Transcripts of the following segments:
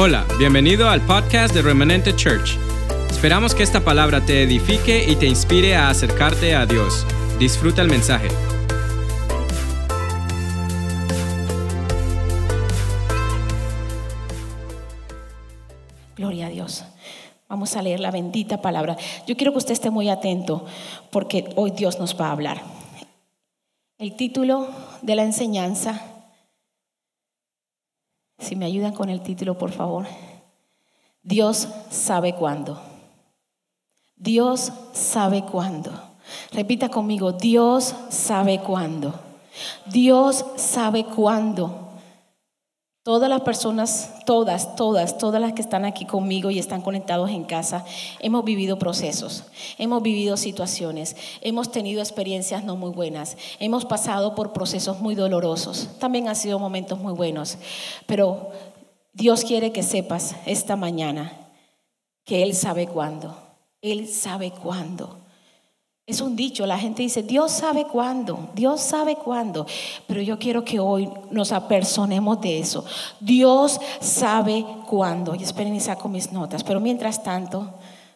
Hola, bienvenido al podcast de Remanente Church. Esperamos que esta palabra te edifique y te inspire a acercarte a Dios. Disfruta el mensaje. Gloria a Dios. Vamos a leer la bendita palabra. Yo quiero que usted esté muy atento porque hoy Dios nos va a hablar. El título de la enseñanza, si me ayudan con el título, por favor. Dios sabe cuándo. Dios sabe cuándo. Repita conmigo, Dios sabe cuándo. Dios sabe cuándo. Todas las personas, todas, todas, todas las que están aquí conmigo y están conectados en casa, hemos vivido procesos, hemos vivido situaciones, hemos tenido experiencias no muy buenas, hemos pasado por procesos muy dolorosos, también han sido momentos muy buenos, pero Dios quiere que sepas esta mañana que Él sabe cuándo, Él sabe cuándo. Es un dicho, la gente dice, Dios sabe cuándo, Dios sabe cuándo, pero yo quiero que hoy nos apersonemos de eso. Dios sabe cuándo. Y esperen y saco mis notas, pero mientras tanto,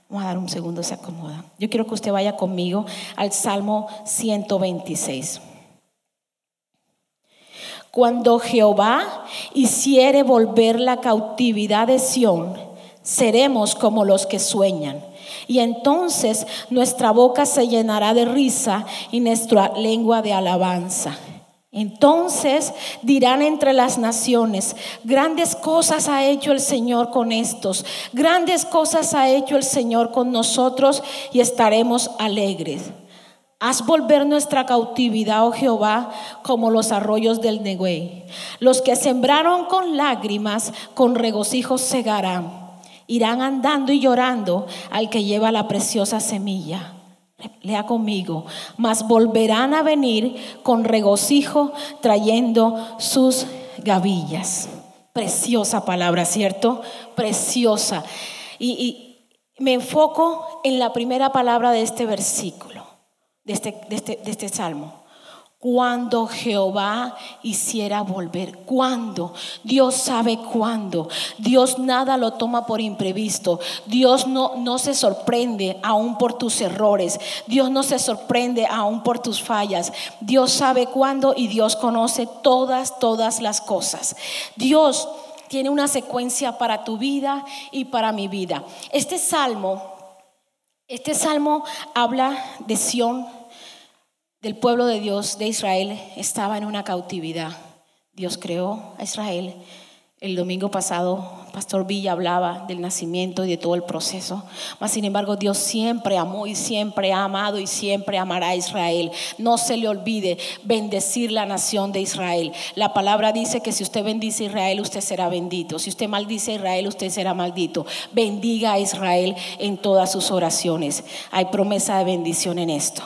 vamos a dar un segundo, se acomoda. Yo quiero que usted vaya conmigo al Salmo 126. Cuando Jehová hiciere volver la cautividad de Sión, seremos como los que sueñan. Y entonces nuestra boca se llenará de risa y nuestra lengua de alabanza. Entonces dirán entre las naciones, grandes cosas ha hecho el Señor con estos, grandes cosas ha hecho el Señor con nosotros y estaremos alegres. Haz volver nuestra cautividad, oh Jehová, como los arroyos del Negüey. Los que sembraron con lágrimas, con regocijo segarán irán andando y llorando al que lleva la preciosa semilla. Lea conmigo, mas volverán a venir con regocijo trayendo sus gavillas. Preciosa palabra, ¿cierto? Preciosa. Y, me enfoco en la primera palabra de este versículo, de este, este, este salmo cuando Jehová hiciera volver. ¿Cuándo? Dios sabe cuándo. Dios nada lo toma por imprevisto. Dios no, no se sorprende aún por tus errores. Dios no se sorprende aún por tus fallas. Dios sabe cuándo y Dios conoce todas, todas las cosas. Dios tiene una secuencia para tu vida y para mi vida. Este salmo, este salmo habla de Sión del pueblo de Dios de Israel estaba en una cautividad. Dios creó a Israel. El domingo pasado, Pastor Villa hablaba del nacimiento y de todo el proceso. Mas, sin embargo, Dios siempre amó y siempre ha amado y siempre amará a Israel. No se le olvide bendecir la nación de Israel. La palabra dice que si usted bendice a Israel, usted será bendito. Si usted maldice a Israel, usted será maldito. Bendiga a Israel en todas sus oraciones. Hay promesa de bendición en esto.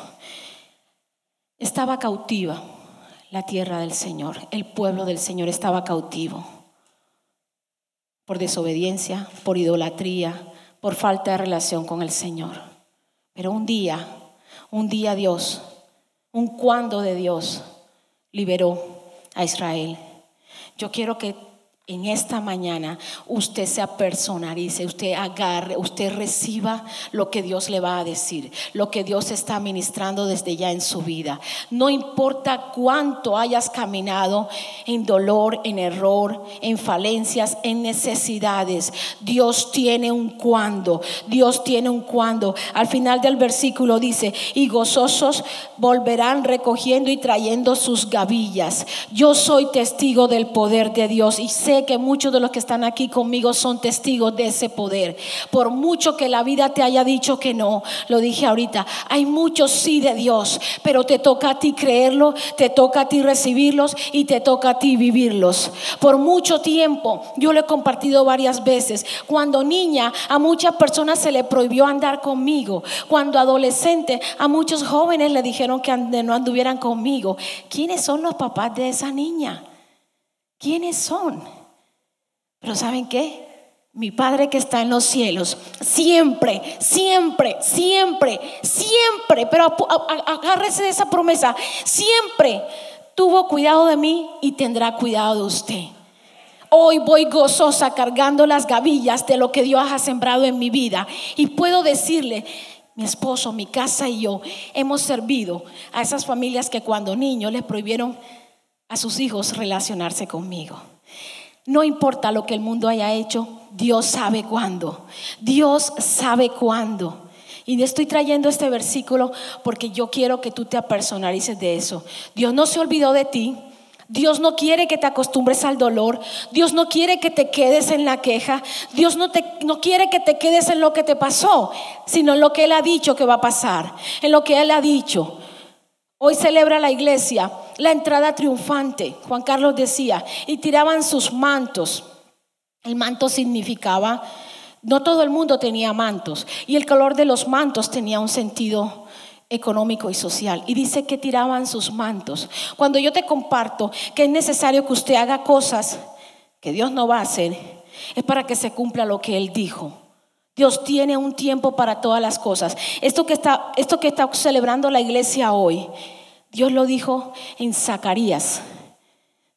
Estaba cautiva la tierra del Señor, el pueblo del Señor estaba cautivo por desobediencia, por idolatría, por falta de relación con el Señor. Pero un día, un día Dios, un cuando de Dios liberó a Israel. Yo quiero que en esta mañana usted se apersonalice, usted agarre, usted reciba lo que Dios le va a decir, lo que Dios está ministrando desde ya en su vida. No importa cuánto hayas caminado en dolor, en error, en falencias, en necesidades, Dios tiene un cuando, Dios tiene un cuando. Al final del versículo dice, y gozosos volverán recogiendo y trayendo sus gavillas. Yo soy testigo del poder de Dios y sé que muchos de los que están aquí conmigo son testigos de ese poder. Por mucho que la vida te haya dicho que no, lo dije ahorita, hay muchos sí de Dios, pero te toca a ti creerlo, te toca a ti recibirlos y te toca a ti vivirlos. Por mucho tiempo, yo lo he compartido varias veces, cuando niña a muchas personas se le prohibió andar conmigo, cuando adolescente a muchos jóvenes le dijeron que no anduvieran conmigo. ¿Quiénes son los papás de esa niña? ¿Quiénes son? Pero ¿saben qué? Mi Padre que está en los cielos, siempre, siempre, siempre, siempre, pero agárrese de esa promesa, siempre tuvo cuidado de mí y tendrá cuidado de usted. Hoy voy gozosa cargando las gavillas de lo que Dios ha sembrado en mi vida. Y puedo decirle, mi esposo, mi casa y yo hemos servido a esas familias que cuando niños les prohibieron a sus hijos relacionarse conmigo. No importa lo que el mundo haya hecho, Dios sabe cuándo. Dios sabe cuándo. Y estoy trayendo este versículo porque yo quiero que tú te apersonalices de eso. Dios no se olvidó de ti. Dios no quiere que te acostumbres al dolor. Dios no quiere que te quedes en la queja. Dios no, te, no quiere que te quedes en lo que te pasó, sino en lo que Él ha dicho que va a pasar. En lo que Él ha dicho. Hoy celebra la iglesia la entrada triunfante. Juan Carlos decía, y tiraban sus mantos. El manto significaba, no todo el mundo tenía mantos. Y el color de los mantos tenía un sentido económico y social. Y dice que tiraban sus mantos. Cuando yo te comparto que es necesario que usted haga cosas que Dios no va a hacer, es para que se cumpla lo que Él dijo. Dios tiene un tiempo para todas las cosas. Esto que está, esto que está celebrando la iglesia hoy, Dios lo dijo en Zacarías.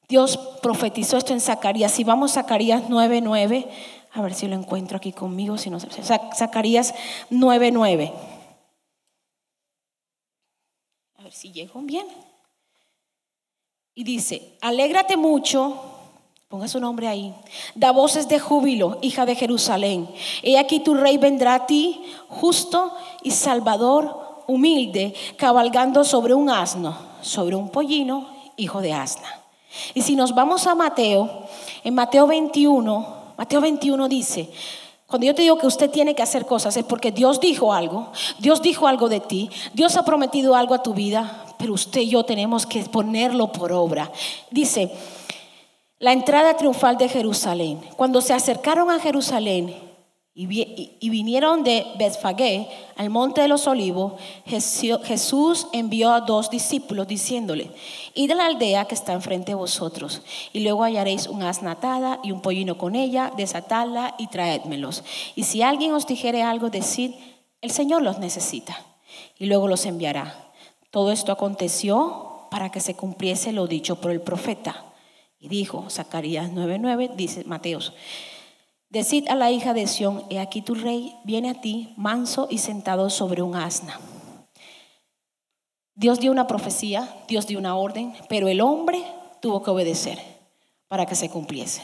Dios profetizó esto en Zacarías. Si vamos a Zacarías 9:9, a ver si lo encuentro aquí conmigo, si no Zacarías 9:9 si llego bien. Y dice, alégrate mucho, ponga su nombre ahí, da voces de júbilo, hija de Jerusalén. He aquí tu rey vendrá a ti, justo y salvador, humilde, cabalgando sobre un asno, sobre un pollino, hijo de asna. Y si nos vamos a Mateo, en Mateo 21, Mateo 21 dice, cuando yo te digo que usted tiene que hacer cosas es porque Dios dijo algo, Dios dijo algo de ti, Dios ha prometido algo a tu vida, pero usted y yo tenemos que ponerlo por obra. Dice, la entrada triunfal de Jerusalén. Cuando se acercaron a Jerusalén y, vinieron de Betfagé al monte de los olivos, Jesús envió a dos discípulos diciéndole, id a la aldea que está enfrente de vosotros, y luego hallaréis un asna atada y un pollino con ella, desatadla y traédmelos. Y si alguien os dijere algo, decid, el Señor los necesita, y luego los enviará. Todo esto aconteció para que se cumpliese lo dicho por el profeta. Y dijo, Zacarías 9:9, dice Mateos, Decid a la hija de Sión, he aquí tu rey viene a ti, manso y sentado sobre un asna. Dios dio una profecía, Dios dio una orden, pero el hombre tuvo que obedecer para que se cumpliese.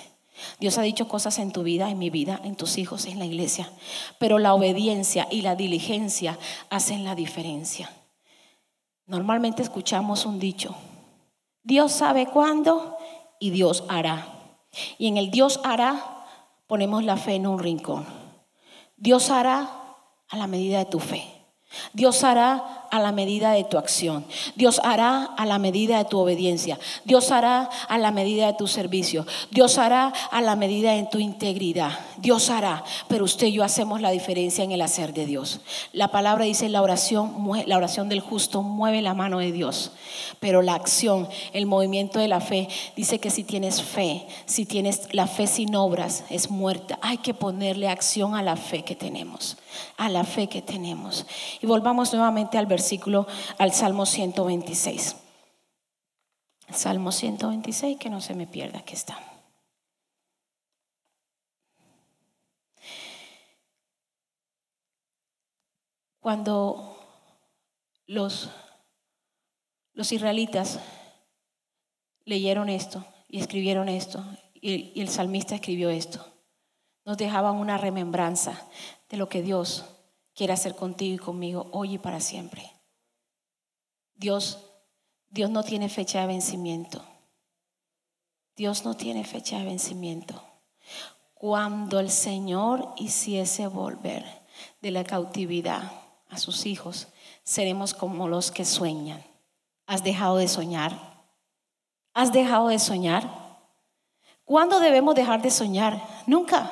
Dios ha dicho cosas en tu vida, en mi vida, en tus hijos, en la iglesia, pero la obediencia y la diligencia hacen la diferencia. Normalmente escuchamos un dicho, Dios sabe cuándo y Dios hará. Y en el Dios hará ponemos la fe en un rincón. Dios hará a la medida de tu fe. Dios hará a la medida de tu acción. Dios hará a la medida de tu obediencia. Dios hará a la medida de tu servicio. Dios hará a la medida de tu integridad. Dios hará, pero usted y yo hacemos la diferencia en el hacer de Dios. La palabra dice la oración, la oración del justo mueve la mano de Dios, pero la acción, el movimiento de la fe dice que si tienes fe, si tienes la fe sin obras es muerta. Hay que ponerle acción a la fe que tenemos, a la fe que tenemos. Y volvamos nuevamente al versículo, al Salmo 126. Salmo 126, que no se me pierda, aquí está. Cuando los, los israelitas leyeron esto y escribieron esto, y el salmista escribió esto, nos dejaban una remembranza de lo que Dios quiere hacer contigo y conmigo hoy y para siempre. Dios, Dios no tiene fecha de vencimiento. Dios no tiene fecha de vencimiento. Cuando el Señor hiciese volver de la cautividad a sus hijos, seremos como los que sueñan. ¿Has dejado de soñar? ¿Has dejado de soñar? ¿Cuándo debemos dejar de soñar? Nunca.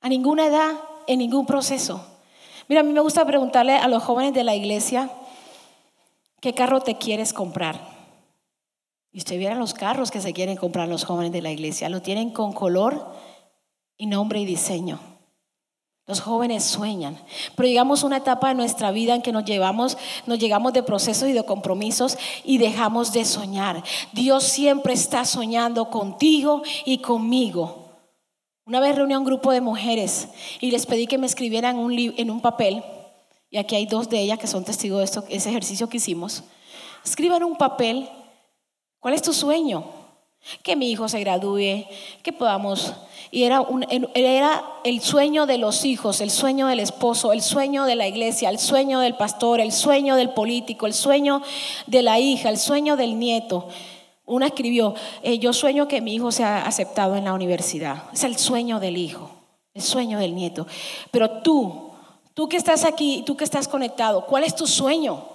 A ninguna edad, en ningún proceso. Mira, a mí me gusta preguntarle a los jóvenes de la iglesia, ¿qué carro te quieres comprar? Y usted viera los carros que se quieren comprar los jóvenes de la iglesia. Lo tienen con color y nombre y diseño. Los jóvenes sueñan, pero llegamos a una etapa de nuestra vida en que nos llevamos, nos llegamos de procesos y de compromisos y dejamos de soñar. Dios siempre está soñando contigo y conmigo. Una vez reuní a un grupo de mujeres y les pedí que me escribieran en un papel, y aquí hay dos de ellas que son testigos de esto, ese ejercicio que hicimos. Escriban un papel, ¿cuál es tu sueño? Que mi hijo se gradúe, que podamos y era, era el sueño de los hijos, el sueño del esposo, el sueño de la iglesia, el sueño del pastor, el sueño del político, el sueño de la hija, el sueño del nieto. Una escribió, eh, yo sueño que mi hijo sea aceptado en la universidad. Es el sueño del hijo, el sueño del nieto. Pero tú, tú que estás aquí, tú que estás conectado, ¿cuál es tu sueño?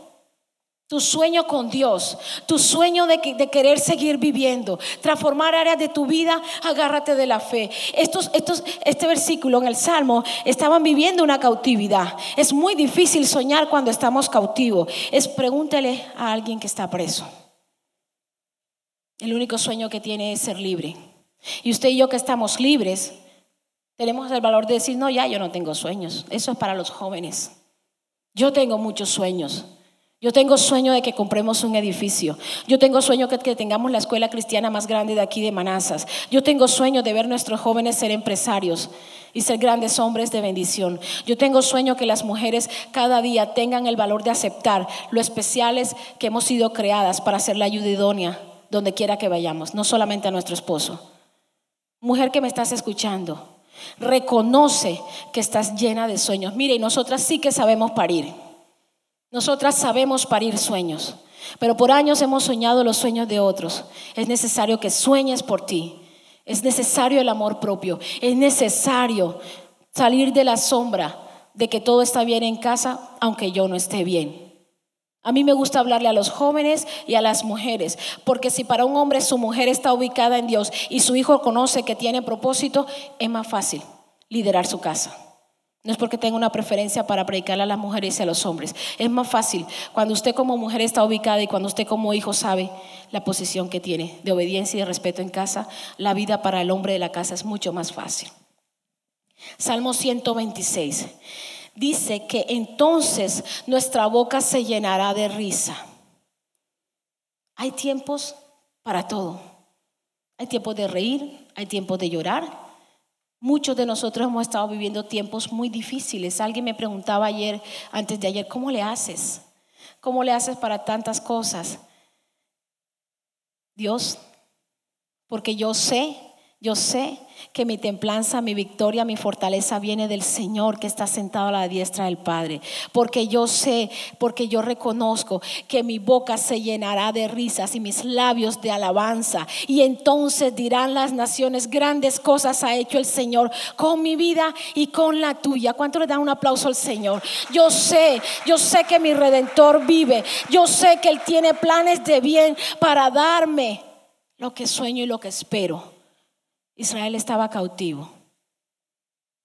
Tu sueño con Dios, tu sueño de, querer seguir viviendo, transformar áreas de tu vida, agárrate de la fe. Estos, estos, este versículo en el Salmo estaban viviendo una cautividad. Es muy difícil soñar cuando estamos cautivos. Es pregúntele a alguien que está preso. El único sueño que tiene es ser libre. Y usted y yo que estamos libres, tenemos el valor de decir, no, ya yo no tengo sueños. Eso es para los jóvenes. Yo tengo muchos sueños. Yo tengo sueño de que compremos un edificio. Yo tengo sueño de que tengamos la escuela cristiana más grande de aquí de Manazas. Yo tengo sueño de ver nuestros jóvenes ser empresarios y ser grandes hombres de bendición. Yo tengo sueño que las mujeres cada día tengan el valor de aceptar lo especiales que hemos sido creadas para ser la ayuda idónea donde quiera que vayamos, no solamente a nuestro esposo. Mujer que me estás escuchando, reconoce que estás llena de sueños. Mire, y nosotras sí que sabemos parir. Nosotras sabemos parir sueños, pero por años hemos soñado los sueños de otros. Es necesario que sueñes por ti. Es necesario el amor propio. Es necesario salir de la sombra de que todo está bien en casa, aunque yo no esté bien. A mí me gusta hablarle a los jóvenes y a las mujeres, porque si para un hombre su mujer está ubicada en Dios y su hijo conoce que tiene propósito, es más fácil liderar su casa. No es porque tenga una preferencia para predicarle a las mujeres y a los hombres. Es más fácil cuando usted como mujer está ubicada y cuando usted como hijo sabe la posición que tiene de obediencia y de respeto en casa, la vida para el hombre de la casa es mucho más fácil. Salmo 126 dice que entonces nuestra boca se llenará de risa. Hay tiempos para todo. Hay tiempos de reír, hay tiempos de llorar, Muchos de nosotros hemos estado viviendo tiempos muy difíciles. Alguien me preguntaba ayer, antes de ayer, ¿cómo le haces? ¿Cómo le haces para tantas cosas? Dios, porque yo sé yo sé que mi templanza, mi victoria, mi fortaleza viene del Señor que está sentado a la diestra del Padre. Porque yo sé, porque yo reconozco que mi boca se llenará de risas y mis labios de alabanza. Y entonces dirán las naciones, grandes cosas ha hecho el Señor con mi vida y con la tuya. ¿Cuánto le dan un aplauso al Señor? Yo sé, yo sé que mi redentor vive. Yo sé que Él tiene planes de bien para darme lo que sueño y lo que espero. Israel estaba cautivo.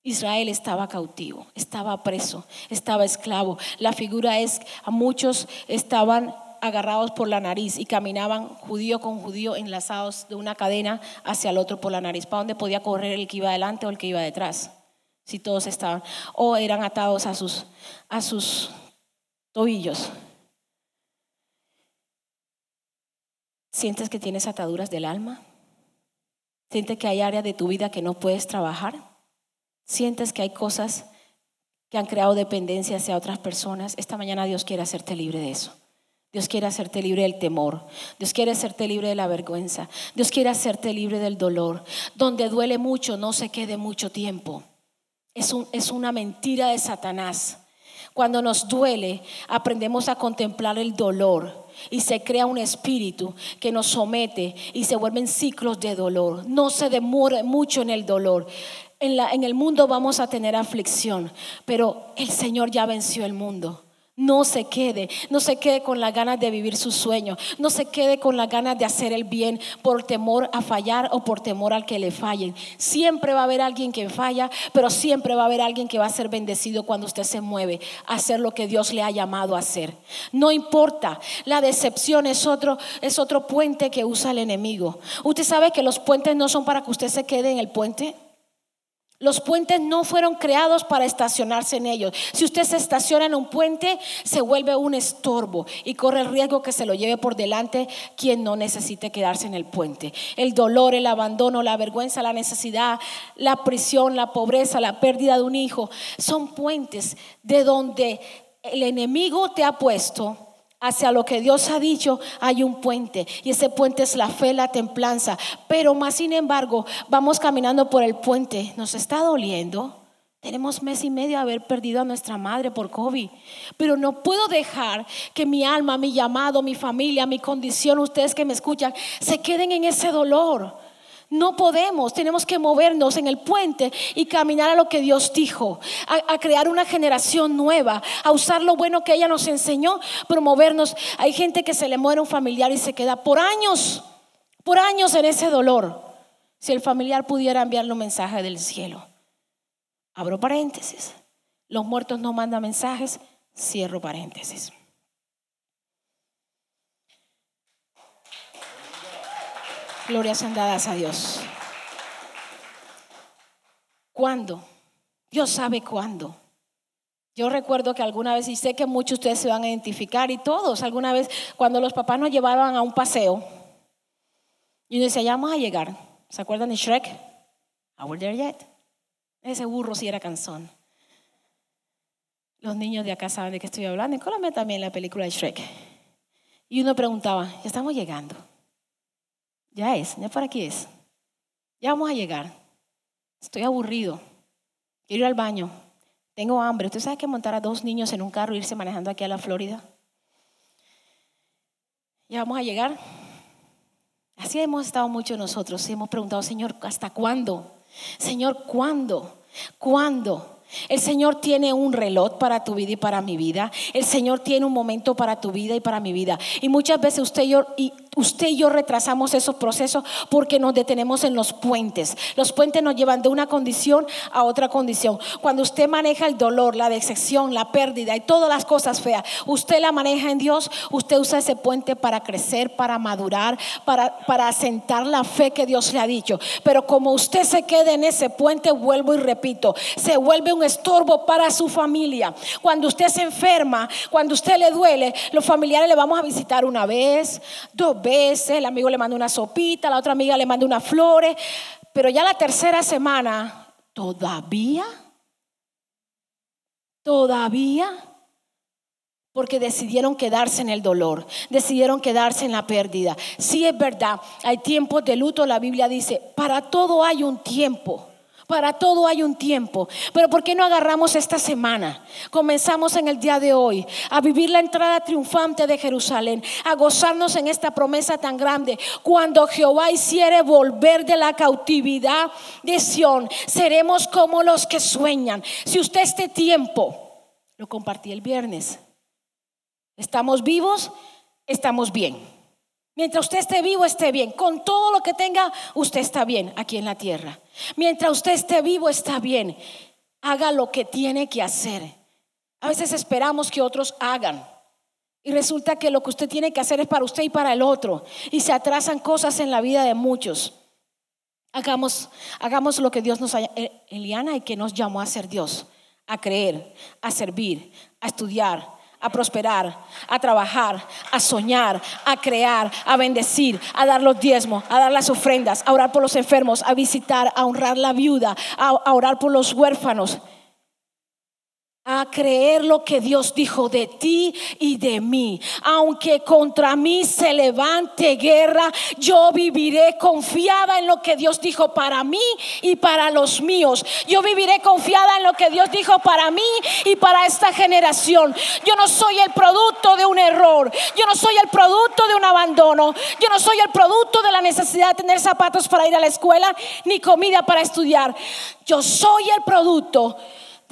Israel estaba cautivo, estaba preso, estaba esclavo. La figura es, a muchos estaban agarrados por la nariz y caminaban judío con judío enlazados de una cadena hacia el otro por la nariz. ¿Para dónde podía correr el que iba adelante o el que iba detrás? Si todos estaban. O eran atados a sus, a sus tobillos. ¿Sientes que tienes ataduras del alma? ¿Sientes que hay áreas de tu vida que no puedes trabajar? ¿Sientes que hay cosas que han creado dependencia hacia otras personas? Esta mañana Dios quiere hacerte libre de eso. Dios quiere hacerte libre del temor. Dios quiere hacerte libre de la vergüenza. Dios quiere hacerte libre del dolor. Donde duele mucho, no se quede mucho tiempo. Es, un, es una mentira de Satanás. Cuando nos duele, aprendemos a contemplar el dolor y se crea un espíritu que nos somete y se vuelven ciclos de dolor. No se demore mucho en el dolor. En, en el mundo vamos a tener aflicción, pero el Señor ya venció el mundo. No se quede, no se quede con las ganas de vivir su sueño, no se quede con las ganas de hacer el bien por temor a fallar o por temor al que le fallen. Siempre va a haber alguien que falla, pero siempre va a haber alguien que va a ser bendecido cuando usted se mueve a hacer lo que Dios le ha llamado a hacer. No importa, la decepción es otro, es otro puente que usa el enemigo. Usted sabe que los puentes no son para que usted se quede en el puente. Los puentes no fueron creados para estacionarse en ellos. Si usted se estaciona en un puente, se vuelve un estorbo y corre el riesgo que se lo lleve por delante quien no necesite quedarse en el puente. El dolor, el abandono, la vergüenza, la necesidad, la prisión, la pobreza, la pérdida de un hijo, son puentes de donde el enemigo te ha puesto hacia lo que Dios ha dicho, hay un puente. Y ese puente es la fe, la templanza. Pero más sin embargo, vamos caminando por el puente. Nos está doliendo. Tenemos mes y medio de haber perdido a nuestra madre por COVID. Pero no puedo dejar que mi alma, mi llamado, mi familia, mi condición, ustedes que me escuchan, se queden en ese dolor. No podemos, tenemos que movernos en el puente y caminar a lo que Dios dijo, a, crear una generación nueva, a usar lo bueno que ella nos enseñó, promovernos. Hay gente que se le muere un familiar y se queda por años, por años en ese dolor. Si el familiar pudiera enviarle un mensaje del cielo. Abro paréntesis. Los muertos no mandan mensajes, cierro paréntesis. Glorias sean dadas a Dios. ¿Cuándo? Dios sabe cuándo. Yo recuerdo que alguna vez, y sé que muchos de ustedes se van a identificar, y todos, alguna vez, cuando los papás nos llevaban a un paseo, y uno decía, ya vamos a llegar. ¿Se acuerdan de Shrek? Are we there yet? Ese burro sí era canzón. Los niños de acá saben de qué estoy hablando. En Colombia también la película de Shrek. Y uno preguntaba, ya estamos llegando. Ya es, ya por aquí es. Ya vamos a llegar. Estoy aburrido. Quiero ir al baño. Tengo hambre. ¿Usted sabe que montar a dos niños en un carro e irse manejando aquí a la Florida? Ya vamos a llegar. Así hemos estado muchos nosotros. Hemos preguntado, Señor, ¿hasta cuándo? Señor, ¿cuándo? ¿Cuándo? El Señor tiene un reloj para tu vida y para mi vida. El Señor tiene un momento para tu vida y para mi vida. Y muchas veces usted y yo, y usted y yo retrasamos esos procesos porque nos detenemos en los puentes. Los puentes nos llevan de una condición a otra condición. Cuando usted maneja el dolor, la decepción, la pérdida y todas las cosas feas, usted la maneja en Dios, usted usa ese puente para crecer, para madurar, para, asentar la fe que Dios le ha dicho. Pero como usted se quede en ese puente, vuelvo y repito, se vuelve un estorbo para su familia. Cuando usted se enferma, cuando usted le duele, los familiares le vamos a visitar una vez, dos veces, el amigo le manda una sopita, la otra amiga le manda unas flores, pero ya la tercera semana, todavía, todavía, porque decidieron quedarse en el dolor, decidieron quedarse en la pérdida. Sí es verdad, hay tiempos de luto, la Biblia dice, para todo hay un tiempo. Para todo hay un tiempo. Pero ¿por qué no agarramos esta semana? Comenzamos en el día de hoy a vivir la entrada triunfante de Jerusalén, a gozarnos en esta promesa tan grande. Cuando Jehová hiciere volver de la cautividad de Sión, seremos como los que sueñan. Si usted este tiempo, lo compartí el viernes, estamos vivos, estamos bien. Mientras usted esté vivo, esté bien. Con todo lo que tenga, usted está bien aquí en la tierra. Mientras usted esté vivo, está bien. Haga lo que tiene que hacer. A veces esperamos que otros hagan. Y resulta que lo que usted tiene que hacer es para usted y para el otro. Y se atrasan cosas en la vida de muchos. Hagamos, hagamos lo que Dios nos haya, eh, Eliana, y que nos llamó a ser Dios, a creer, a servir, a estudiar, a prosperar, a trabajar, a soñar, a crear, a bendecir, a dar los diezmos, a dar las ofrendas, a orar por los enfermos, a visitar, a honrar la viuda, a, orar por los huérfanos a creer lo que Dios dijo de ti y de mí. Aunque contra mí se levante guerra, yo viviré confiada en lo que Dios dijo para mí y para los míos. Yo viviré confiada en lo que Dios dijo para mí y para esta generación. Yo no soy el producto de un error. Yo no soy el producto de un abandono. Yo no soy el producto de la necesidad de tener zapatos para ir a la escuela ni comida para estudiar. Yo soy el producto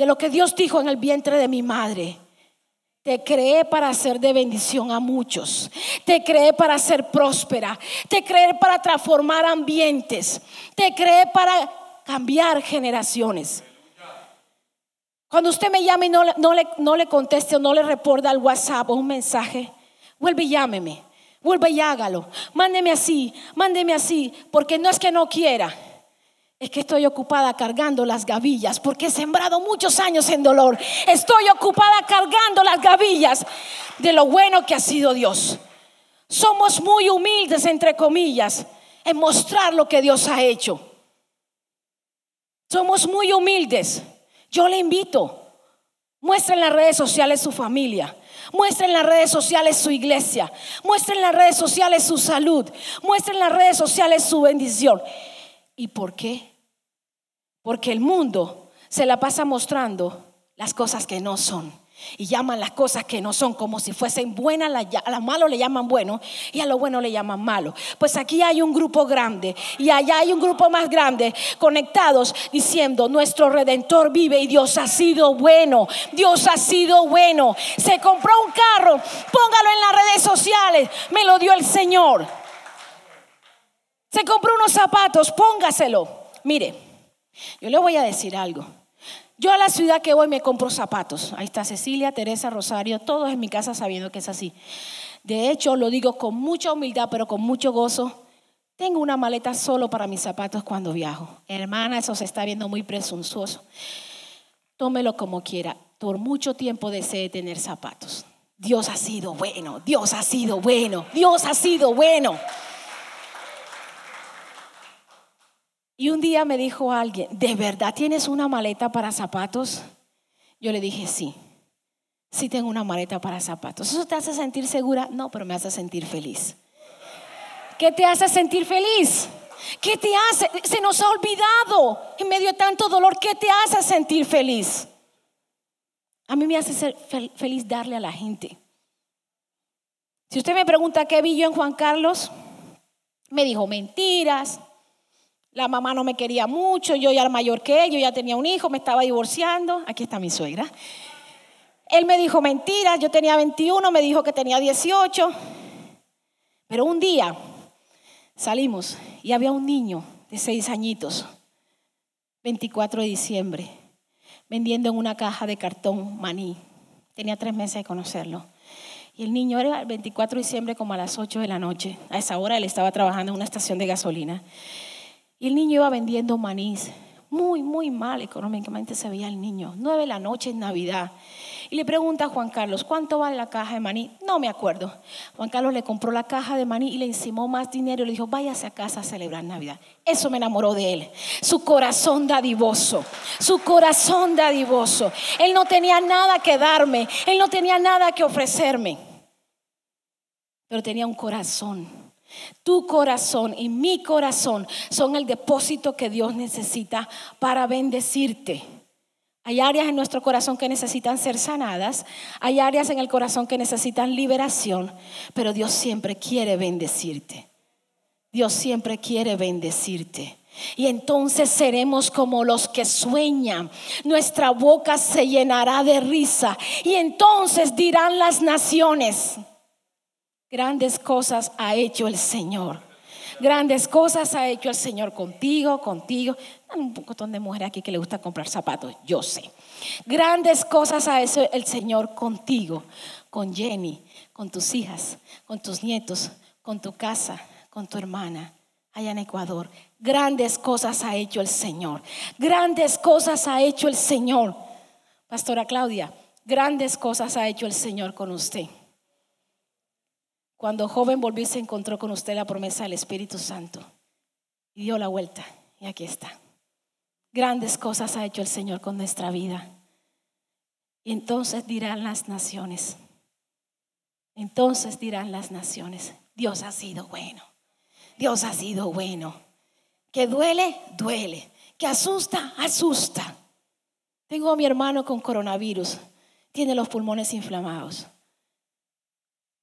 de lo que Dios dijo en el vientre de mi madre. Te creé para ser de bendición a muchos. Te creé para ser próspera. Te creé para transformar ambientes. Te creé para cambiar generaciones. Cuando usted me llame y no, le, le conteste o no le reporta al WhatsApp o un mensaje, vuelve y llámeme. Vuelve y hágalo. Mándeme así, mándeme así, porque no es que no quiera Es que estoy ocupada cargando las gavillas porque he sembrado muchos años en dolor. Estoy ocupada cargando las gavillas de lo bueno que ha sido Dios. Somos muy humildes, entre comillas, en mostrar lo que Dios ha hecho. Somos muy humildes. Yo le invito, muestre en las redes sociales su familia, muestre en las redes sociales su iglesia, muestre en las redes sociales su salud, muestre en las redes sociales su bendición. ¿Y por qué? Porque el mundo se la pasa mostrando las cosas que no son. Y llaman las cosas que no son como si fuesen buenas, a lo malo le llaman bueno y a lo bueno le llaman malo. Pues aquí hay un grupo grande y allá hay un grupo más grande conectados diciendo, nuestro redentor vive y Dios ha sido bueno, Dios ha sido bueno. Se compró un carro, póngalo en las redes sociales, me lo dio el Señor. Se compró unos zapatos, póngaselo. Mire, yo le voy a decir algo. Yo a la ciudad que voy me compro zapatos. Ahí está Cecilia, Teresa, Rosario, todos en mi casa sabiendo que es así. De hecho, lo digo con mucha humildad, pero con mucho gozo. Tengo una maleta solo para mis zapatos cuando viajo. Hermana, eso se está viendo muy presuntuoso. Tómelo como quiera. Por mucho tiempo deseé tener zapatos. Dios ha sido bueno, Dios ha sido bueno, Dios ha sido bueno. Y un día me dijo alguien, ¿de verdad tienes una maleta para zapatos? Yo le dije, sí, sí tengo una maleta para zapatos. ¿Eso te hace sentir segura? No, pero me hace sentir feliz. ¿Qué te hace sentir feliz? ¿Qué te hace? Se nos ha olvidado en medio de tanto dolor. ¿Qué te hace sentir feliz? A mí me hace ser feliz darle a la gente. Si usted me pregunta qué vi yo en Juan Carlos, me dijo mentiras, la mamá no me quería mucho, yo ya era mayor que él, yo ya tenía un hijo, me estaba divorciando. Aquí está mi suegra. Él me dijo mentiras, yo tenía 21, me dijo que tenía 18. Pero un día salimos y había un niño de seis añitos, 24 de diciembre, vendiendo en una caja de cartón maní. Tenía tres meses de conocerlo. Y el niño era el 24 de diciembre como a las 8 de la noche. A esa hora él estaba trabajando en una estación de gasolina. Y el niño iba vendiendo manís. Muy, muy mal económicamente se veía el niño. Nueve de la noche en Navidad. Y le pregunta a Juan Carlos, ¿cuánto vale la caja de maní? No me acuerdo. Juan Carlos le compró la caja de maní y le encimó más dinero y le dijo, váyase a casa a celebrar Navidad. Eso me enamoró de él. Su corazón dadivoso. Su corazón dadivoso. Él no tenía nada que darme. Él no tenía nada que ofrecerme. Pero tenía un corazón tu corazón y mi corazón son el depósito que Dios necesita para bendecirte. Hay áreas en nuestro corazón que necesitan ser sanadas, hay áreas en el corazón que necesitan liberación, pero Dios siempre quiere bendecirte. Dios siempre quiere bendecirte. Y entonces seremos como los que sueñan. Nuestra boca se llenará de risa. Y entonces dirán las naciones, Grandes cosas ha hecho el Señor. Grandes cosas ha hecho el Señor contigo, contigo. Hay un montón de mujeres aquí que le gusta comprar zapatos, yo sé. Grandes cosas ha hecho el Señor contigo, con Jenny, con tus hijas, con tus nietos, con tu casa, con tu hermana, allá en Ecuador. Grandes cosas ha hecho el Señor. Grandes cosas ha hecho el Señor. Pastora Claudia, grandes cosas ha hecho el Señor con usted. Cuando joven volví se encontró con usted la promesa del Espíritu Santo y dio la vuelta y aquí está. Grandes cosas ha hecho el Señor con nuestra vida. Y entonces dirán las naciones, entonces dirán las naciones, Dios ha sido bueno, Dios ha sido bueno. Que duele, duele. Que asusta, asusta. Tengo a mi hermano con coronavirus, tiene los pulmones inflamados.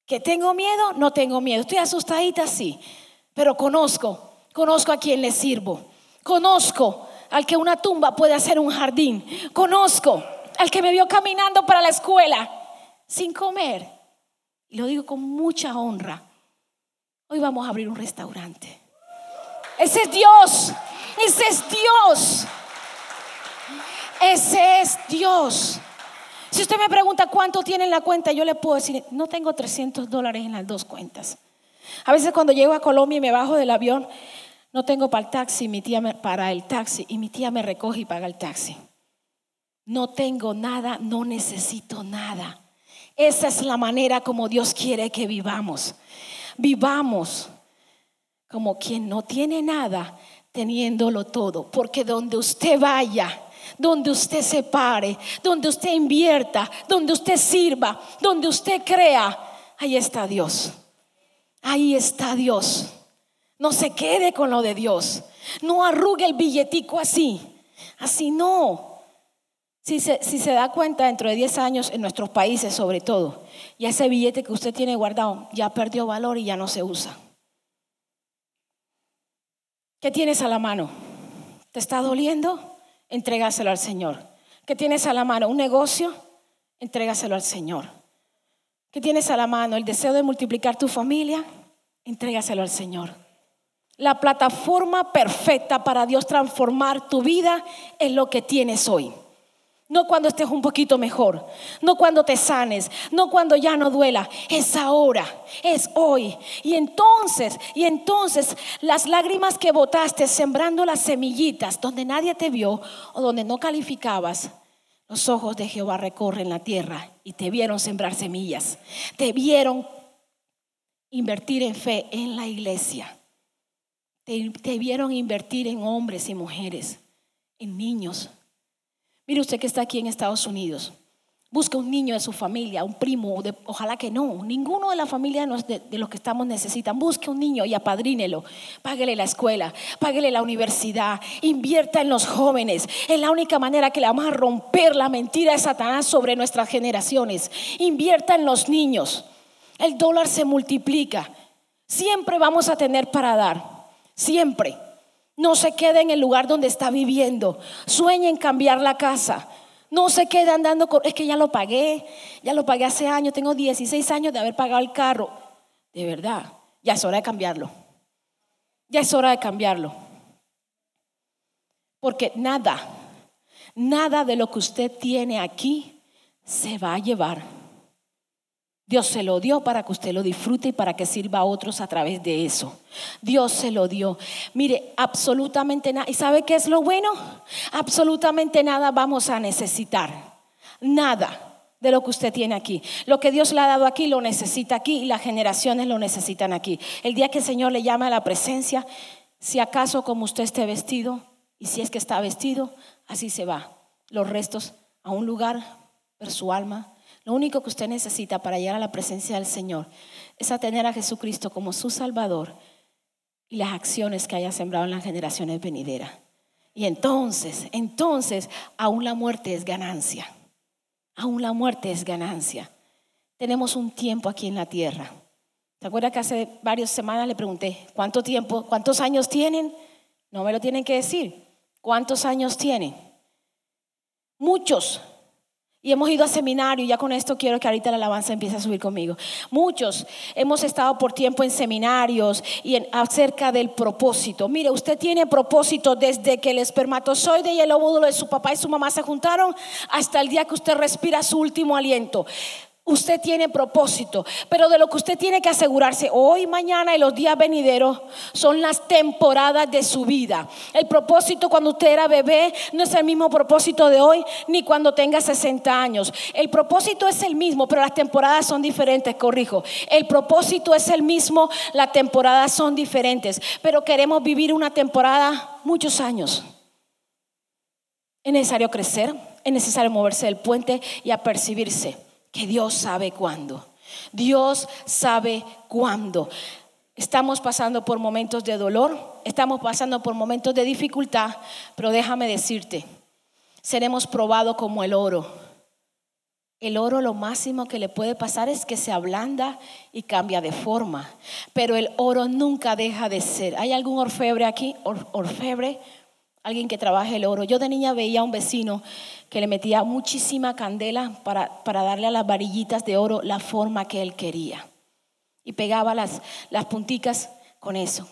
¿Que tengo miedo? No tengo miedo. Estoy asustadita, sí. Pero conozco, conozco a quien le sirvo. Conozco al que una tumba puede hacer un jardín. Conozco al que me vio caminando para la escuela sin comer. Y lo digo con mucha honra. Hoy vamos a abrir un restaurante. Ese es Dios. Ese es Dios. Ese es Dios. Si usted me pregunta cuánto tiene en la cuenta, yo le puedo decir, no tengo 300 dólares en las dos cuentas. A veces cuando llego a Colombia y me bajo del avión, No tengo para el taxi, mi tía me, para el taxi y mi tía me recoge y paga el taxi. No tengo nada, no necesito nada. Esa es la manera como Dios quiere que vivamos. Vivamos como quien no tiene nada, teniéndolo todo. Porque donde usted vaya, donde usted se pare, donde usted invierta, donde usted sirva, donde usted crea, ahí está Dios. Ahí está Dios. No se quede con lo de Dios. No arrugue el billetico así. Así no. Si se, si se da cuenta dentro de 10 años en nuestros países sobre todo, ya ese billete que usted tiene guardado ya perdió valor y ya no se usa. ¿Qué tienes a la mano? ¿Te está doliendo? Entrégaselo al Señor. ¿Qué tienes a la mano? ¿Un negocio? Entrégaselo al Señor. ¿Qué tienes a la mano? ¿El deseo de multiplicar tu familia? Entrégaselo al Señor. La plataforma perfecta para Dios transformar tu vida es lo que tienes hoy. No cuando estés un poquito mejor, no cuando te sanes, no cuando ya no duela, es ahora, es hoy. Y entonces, y entonces las lágrimas que botaste sembrando las semillitas donde nadie te vio o donde no calificabas, los ojos de Jehová recorren la tierra y te vieron sembrar semillas, te vieron invertir en fe en la iglesia, te, vieron invertir en hombres y mujeres, en niños Mire usted que está aquí en Estados Unidos. Busca un niño de su familia, un primo, ojalá que no. Ninguno de la familia de, los que estamos necesitan. Busque un niño y apadrínelo. Páguele la escuela, páguele la universidad, invierta en los jóvenes. Es la única manera que le vamos a romper la mentira de Satanás sobre nuestras generaciones. Invierta en los niños. El dólar se multiplica. Siempre vamos a tener para dar. Siempre. No se quede en el lugar donde está viviendo. Sueñe en cambiar la casa. No se quede andando con, es que ya lo pagué, ya lo pagué hace años, tengo 16 años de haber pagado el carro. De verdad, ya es hora de cambiarlo. Ya es hora de cambiarlo. Porque nada, nada de lo que usted tiene aquí se va a llevar. Dios se lo dio para que usted lo disfrute y para que sirva a otros a través de eso. Dios se lo dio. Mire, absolutamente nada. ¿Y sabe qué es lo bueno? Absolutamente nada vamos a necesitar. Nada de lo que usted tiene aquí. Lo que Dios le ha dado aquí lo necesita aquí y las generaciones lo necesitan aquí. El día que el Señor le llama a la presencia, si acaso como usted esté vestido, y si es que está vestido, así se va. Los restos a un lugar, pero su alma lo único que usted necesita para llegar a la presencia del Señor es a tener a Jesucristo como su Salvador y las acciones que haya sembrado en las generaciones venideras. Y entonces, entonces, aún la muerte es ganancia. Aún la muerte es ganancia. Tenemos un tiempo aquí en la tierra. ¿Se acuerda que hace varias semanas le pregunté, ¿cuánto tiempo, cuántos años tienen? No me lo tienen que decir. ¿Cuántos años tienen? Muchos. Y hemos ido a seminario, y ya con esto quiero que ahorita la alabanza empiece a subir conmigo. Muchos hemos estado por tiempo en seminarios y en, acerca del propósito. Mire, usted tiene propósito desde que el espermatozoide y el óvulo de su papá y su mamá se juntaron hasta el día que usted respira su último aliento. Usted tiene propósito, pero de lo que usted tiene que asegurarse hoy, mañana y los días venideros son las temporadas de su vida. El propósito cuando usted era bebé no es el mismo propósito de hoy ni cuando tenga 60 años. El propósito es el mismo, pero las temporadas son diferentes, corrijo. El propósito es el mismo, las temporadas son diferentes, pero queremos vivir una temporada muchos años. Es necesario crecer, es necesario moverse del puente y apercibirse que Dios sabe cuándo. Dios sabe cuándo. Estamos pasando por momentos de dolor, estamos pasando por momentos de dificultad, pero déjame decirte, seremos probados como el oro. El oro lo máximo que le puede pasar es que se ablanda y cambia de forma, pero el oro nunca deja de ser. ¿Hay algún orfebre aquí? orfebre, alguien que trabaje el oro. Yo de niña veía a un vecino que le metía muchísima candela para, darle a las varillitas de oro la forma que él quería. Y pegaba las, las punticas con eso,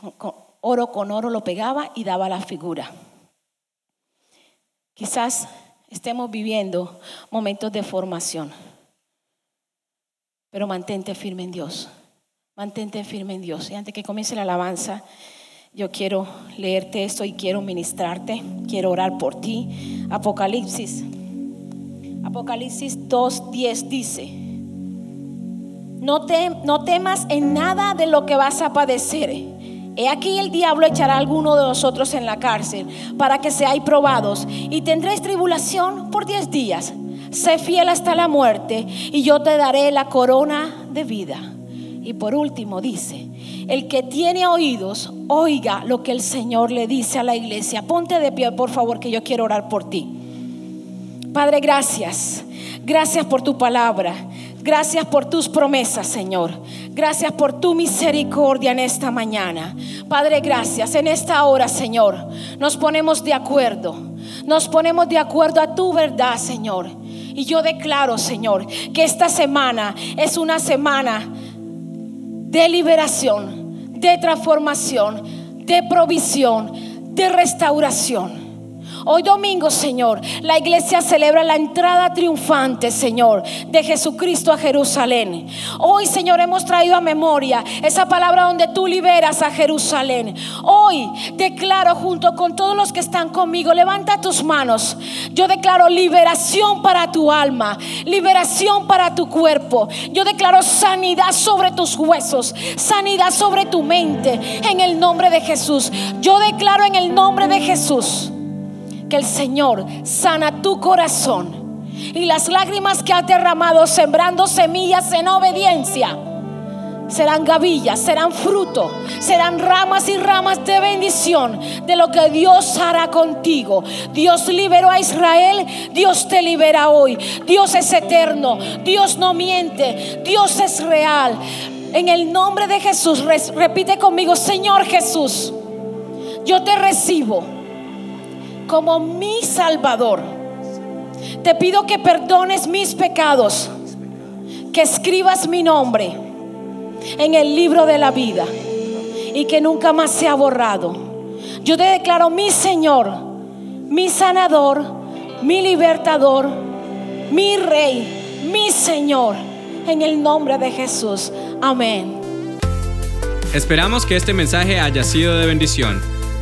oro con oro lo pegaba y daba la figura. Quizás estemos viviendo momentos de formación, pero mantente firme en Dios, mantente firme en Dios. Y antes que comience la alabanza, Yo quiero leerte esto y quiero ministrarte, quiero orar por ti. Apocalipsis. Apocalipsis 2.10 dice, no, te, no temas en nada de lo que vas a padecer. He aquí el diablo echará a alguno de nosotros en la cárcel para que seáis probados y tendréis tribulación por diez días. Sé fiel hasta la muerte y yo te daré la corona de vida. Y por último dice, el que tiene oídos, oiga lo que el Señor le dice a la iglesia. Ponte de pie, por favor, que yo quiero orar por ti. Padre, gracias. Gracias por tu palabra. Gracias por tus promesas, Señor. Gracias por tu misericordia en esta mañana. Padre, gracias. En esta hora, Señor, nos ponemos de acuerdo. Nos ponemos de acuerdo a tu verdad, Señor. Y yo declaro, Señor, que esta semana es una semana de liberación, de transformación, de provisión, de restauración. Hoy domingo, Señor, la iglesia celebra la entrada triunfante, Señor, de Jesucristo a Jerusalén. Hoy, Señor, hemos traído a memoria esa palabra donde tú liberas a Jerusalén. Hoy declaro junto con todos los que están conmigo, levanta tus manos. Yo declaro liberación para tu alma, liberación para tu cuerpo. Yo declaro sanidad sobre tus huesos, sanidad sobre tu mente, en el nombre de Jesús. Yo declaro en el nombre de Jesús que el Señor sana tu corazón y las lágrimas que has derramado sembrando semillas en obediencia serán gavillas, serán fruto, serán ramas y ramas de bendición de lo que Dios hará contigo. Dios liberó a Israel, Dios te libera hoy. Dios es eterno, Dios no miente, Dios es real. En el nombre de Jesús, repite conmigo, Señor Jesús, yo te recibo como mi Salvador. Te pido que perdones mis pecados, que escribas mi nombre en el libro de la vida y que nunca más sea borrado. Yo te declaro mi Señor, mi sanador, mi libertador, mi rey, mi Señor, en el nombre de Jesús. Amén. Esperamos que este mensaje haya sido de bendición.